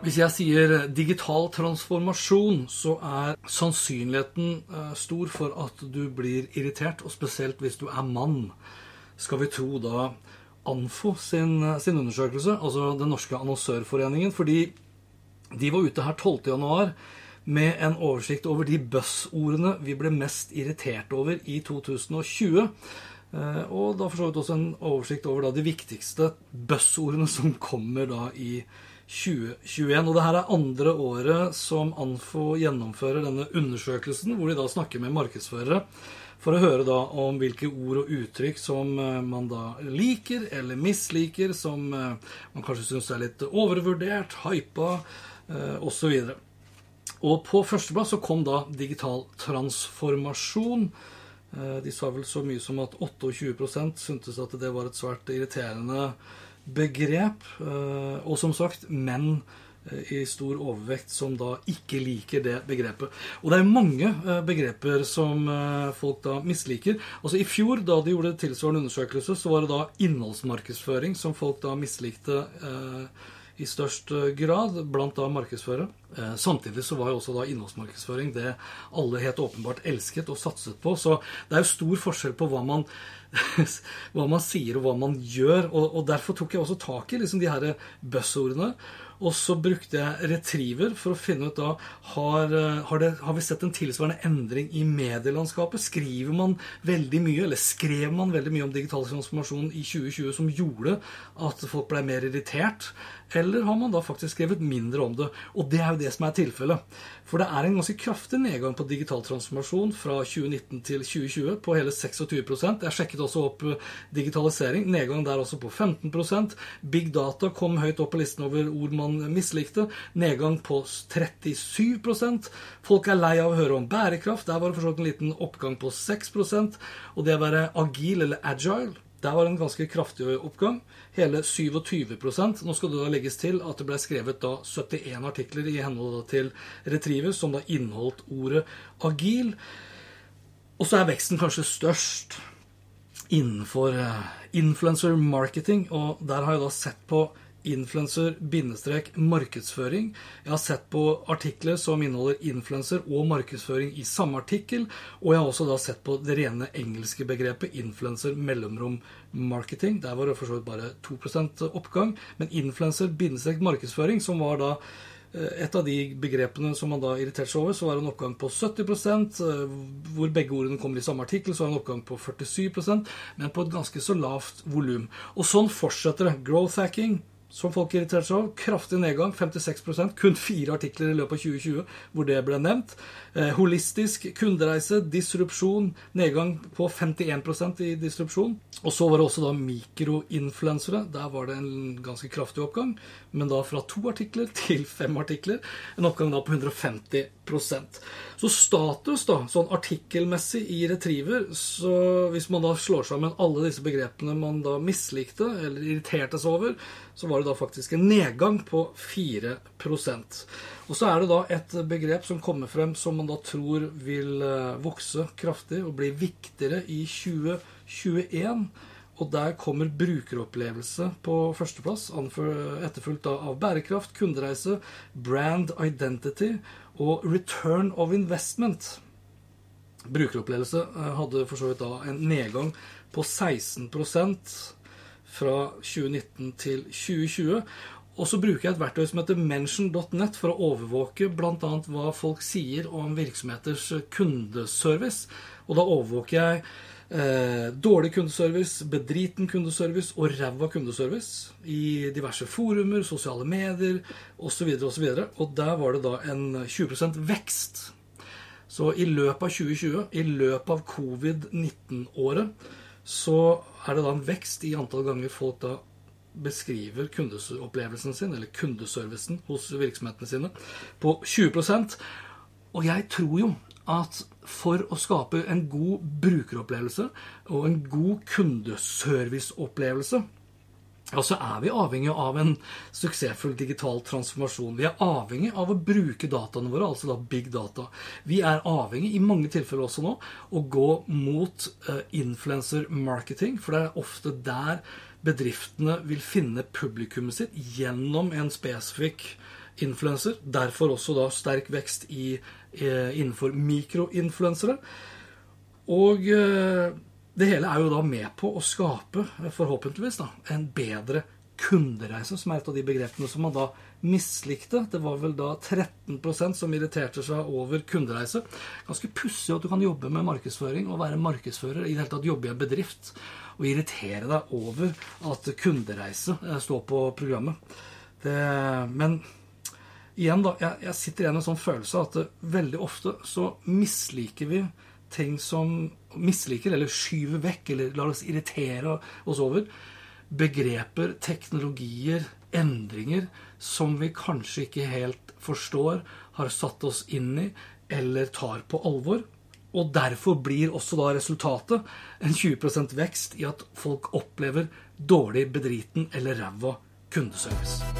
Hvis jeg sier digital transformasjon, så er sannsynligheten eh, stor for at du blir irritert, og spesielt hvis du er mann. Skal vi tro da Anfo sin, sin undersøkelse, altså Den norske annonsørforeningen, fordi de var ute her 12.1 med en oversikt over de buzzordene vi ble mest irritert over i 2020. Eh, Og da for så vidt også en oversikt over de viktigste buzzordene som kommer da i 2021. Og det her er andre året som Anfo gjennomfører denne undersøkelsen, hvor de da snakker med markedsførere for å høre da om hvilke ord og uttrykk som eh, man da liker eller misliker, som eh, man kanskje syns er litt overvurdert, hypa eh, osv. Og på førsteplass så kom da digital transformasjon. De sa vel så mye som at 28% syntes at det var et svært irriterende begrep. Eh, Og som sagt, menn eh, i stor overvekt som da ikke liker det begrepet. Og det er mange eh, begreper som folk da misliker. Altså I fjor, da de gjorde tilsvarende undersøkelse, så var det da innholdsmarkedsføring som folk da mislikte eh, i størst eh, grad blant da markedsførere. Eh, Samtidig så var jo også da innholdsmarkedsføring det alle helt åpenbart elsket og satset på. Så det er jo stor forskjell på hva man, hva man sier og hva man gjør. Og, og derfor tok jeg også tak i liksom de her buzzordene. Og så brukte jeg Retriever for å finne ut da har, eh, har, det, har vi sett en tilsvarende endring i medielandskapet. Skriver man veldig mye, eller skrev man veldig mye om digital transformasjon i 2020 som gjorde at folk ble mer irritert? Eller har man da faktisk skrevet mindre om det? Og det er jo det som er tilfellet. For det er en ganske kraftig nedgang på digital transformasjon fra 2019 til 2020 på hele 26% Jeg sjekket også opp eh, digitalisering. Nedgang der også på 15% Big data kom høyt opp på listen over ord man mislikte. Nedgang på 37% Folk er lei av å høre om bærekraft. Der var det for en liten oppgang på 6% Og det å være agil eller agile der var en ganske kraftig oppgang. Hele 27% Nå skal det da legges til at det ble skrevet da 71 artikler i henhold til Retriever som da inneholdt ordet agil. Og så er veksten kanskje størst innenfor eh, influencer marketing, og der har jeg da sett på influencer-markedsføring. Jeg har sett på artikler som inneholder influencer og markedsføring i samme artikkel. Og jeg har også da sett på det rene engelske begrepet influencer mellomrom marketing. Der var det for så vidt bare 2% oppgang. Men influencer-markedsføring, som var da eh, et av de begrepene som man da irriterte seg over, så var det en oppgang på 70 eh, hvor begge ordene kommer i samme artikkel, så var det en oppgang på 47% men på et ganske så lavt volum. Og sånn fortsetter det. Growth hacking, som folk irriterte seg over. Kraftig nedgang, 56 Kun fire artikler i løpet av 2020 hvor det ble nevnt. Eh, holistisk kundereise, disrupsjon, nedgang på 51% i disrupsjon. Og så var det også da mikroinfluensere. Der var det en ganske kraftig oppgang. Men da fra to artikler til fem artikler. En oppgang da på 150 Så status, da, sånn artikkelmessig i Retriever, så hvis man da slår sammen alle disse begrepene man da mislikte eller irriterte seg over, så var det da faktisk en nedgang på 4% Og så er det da et begrep som kommer frem som man da tror vil eh, vokse kraftig og bli viktigere i 2021. Og der kommer brukeropplevelse på førsteplass, etterfulgt av bærekraft, kundereise, brand identity og return of investment. Brukeropplevelse eh, hadde for så vidt da en nedgang på 16% fra 2019 til 2020. Og så bruker jeg et verktøy som heter mention.net for å overvåke bl.a. hva folk sier om virksomheters kundeservice. Og da overvåker jeg eh, dårlig kundeservice, bedriten kundeservice og ræva kundeservice i diverse forumer, sosiale medier osv. osv. Og, og der var det da en 20% vekst. Så i løpet av 2020, i løpet av covid-19-året, så er det da en vekst i antall ganger folk da beskriver kundeopplevelsen sin, eller kundeservicen hos virksomhetene sine, på 20% Og jeg tror jo at for å skape en god brukeropplevelse og en god kundeserviceopplevelse, ja, så er vi avhengig av en suksessfull digital transformasjon. Vi er avhengig av å bruke dataene våre, altså da big data. Vi er avhengig, i mange tilfeller også nå, å gå mot uh, influencer marketing, for det er ofte der bedriftene vil finne publikummet sitt gjennom en spesifikk influenser. Derfor også da sterk vekst i, eh, innenfor mikroinfluensere. Og eh, det hele er jo da med på å skape, forhåpentligvis, da, en bedre kundereise, som er et av de begrepene som man da mislikte. Det var vel da 13% som irriterte seg over kundereise. Ganske pussig at du kan jobbe med markedsføring og være markedsfører, i det hele tatt jobbe i en bedrift, og irritere deg over at kundereise eh, står på programmet. Det, men igjen, da, jeg, jeg sitter igjen med en sånn følelse at uh, veldig ofte så misliker vi ting som Misliker eller skyver vekk eller lar oss irritere oss over begreper, teknologier, endringer som vi kanskje ikke helt forstår, har satt oss inn i eller tar på alvor. Og derfor blir også da resultatet en 20% vekst i at folk opplever dårlig bedriten eller ræva kundeservice.